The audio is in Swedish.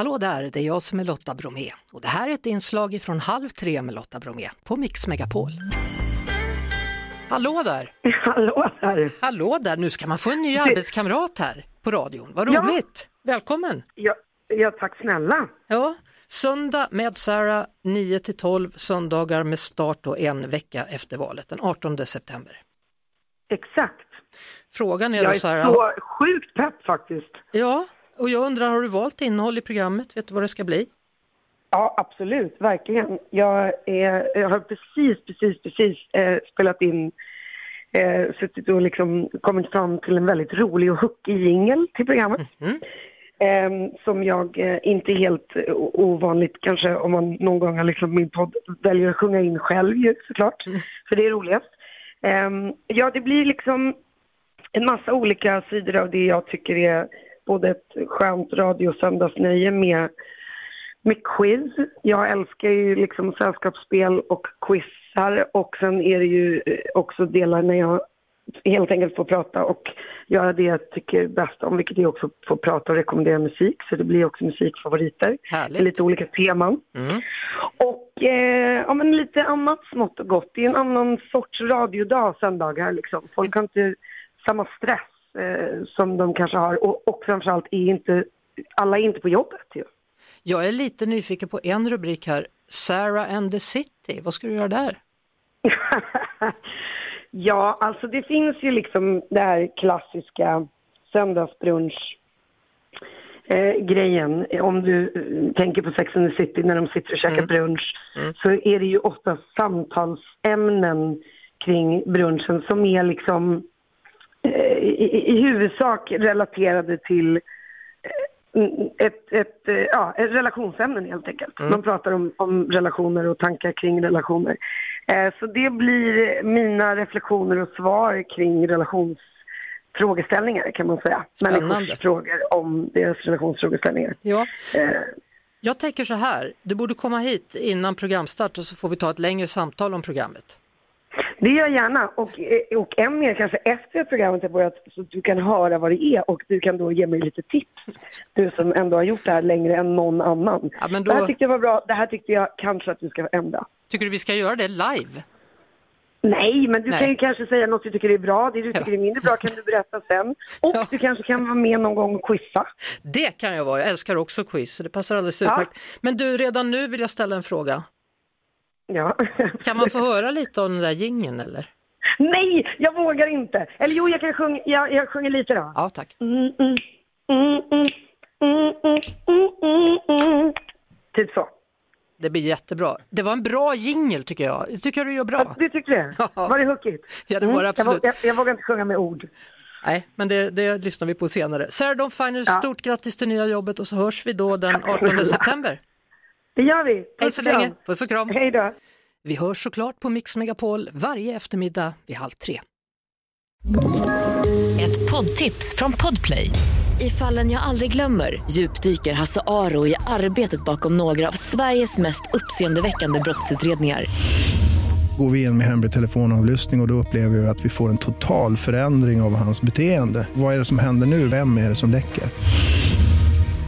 Hallå där, det är jag som är Lotta Bromé och det här är ett inslag från Halv tre med Lotta Bromé på Mix Megapol. Hallå där! Hallå där! Hallå där, nu ska man få en ny arbetskamrat här på radion. Vad Ja. roligt! Välkommen! Ja, ja, tack snälla. Ja, söndag med Sara 9 till 12, söndagar med start då en vecka efter valet, den 18 september. Exakt. Frågan är Jag då är Sara, så sjukt pepp faktiskt. ja, och jag undrar, har du valt innehåll i programmet? Vet du vad det ska bli? Ja, absolut, verkligen. Jag, är, jag har precis, precis, precis eh, spelat in, eh, suttit och liksom kommit fram till en väldigt rolig och hookig jingel till programmet. Mhm. Eh, som jag eh, inte helt eh, ovanligt kanske om man någon gång har liksom min podd väljer att sjunga in själv ju såklart. För det är roligast. Eh, ja, det blir liksom en massa olika sidor av det jag tycker är både ett skönt radiosöndagsnöje med, med quiz. Jag älskar ju liksom sällskapsspel och quizar och sen är det ju eh, också delar när jag helt enkelt får prata och göra det jag tycker bäst om, vilket är också få prata och rekommendera musik, så det blir också musikfavoriter. Härligt. Lite olika teman. Mm. Och eh, ja, men lite annat smått och gott. Det är en annan sorts radiodag söndagar liksom. Folk har inte samma stress eh, som de kanske har och, och framförallt är inte, alla är inte på jobbet ju. Jag är lite nyfiken på en rubrik här, Sarah and the City, vad ska du göra där? ja, alltså det finns ju liksom det här klassiska söndagsbrunch eh, grejen. Om du eh, tänker på Sex and the City när de sitter och käkar brunch så är det ju ofta samtalsämnen kring brunchen som är liksom eh, i, i huvudsak relaterade till eh, ett, ett, eh, ja, ett relationsämnen helt enkelt. Man pratar om, om relationer och tankar kring relationer. Eh, så det blir mina reflektioner och svar kring relationsfrågeställningar kan man säga. Spännande. Människors frågor om deras relationsfrågeställningar. Ja, Eh, jag tänker så här, du borde komma hit innan programstart och så får vi ta ett längre samtal om programmet. Det gör jag gärna och, eh, och än mer kanske efter att programmet har börjat så du kan höra vad det är och du kan då ge mig lite tips. Du som ändå har gjort det här längre än någon annan. Ja, men Det här då, tyckte jag var bra, det här tyckte jag kanske att du ska ändra. tycker du vi ska göra det live? Nej, men du Nej. kan ju kanske säga något du tycker är bra, det du tycker är mindre bra kan du berätta sen. Och Ja. du kanske kan vara med någon gång och quizza. Det kan jag vara, jag älskar också quiz, så det passar alldeles Ja. utmärkt. Men du, redan nu vill jag ställa en fråga. Ja. Kan man få höra lite av den där gingen eller? Nej, jag vågar inte. Eller jo, jag kan sjunga, jag, jag sjunger lite då. Ja, tack. Mm, mm, mm, typ så. Det blir jättebra. Det var en bra jingel tycker jag. Tycker du gör bra. Ja, du tyckte det? Var det hookigt? Ja, det var det absolut. Jag, jag, jag, vågar inte sjunga med ord. Nej, men det, det lyssnar vi på senare. Sarah Dawn Finer, ja. stort grattis till nya jobbet och så hörs vi då den 18 september. Det gör vi. Hej Puss så och länge, puss och kram. Hej då. Vi hörs såklart på Mix Megapol varje eftermiddag vid halv tre. Ett poddtips från Podplay. I fallen jag aldrig glömmer djupdyker Hasse Aro i arbetet bakom några av Sveriges mest uppseendeväckande brottsutredningar. Går vi in med hemlig telefonavlyssning och, och då upplever vi att vi får en total förändring av hans beteende. Vad är det som händer nu? Vem är det som läcker?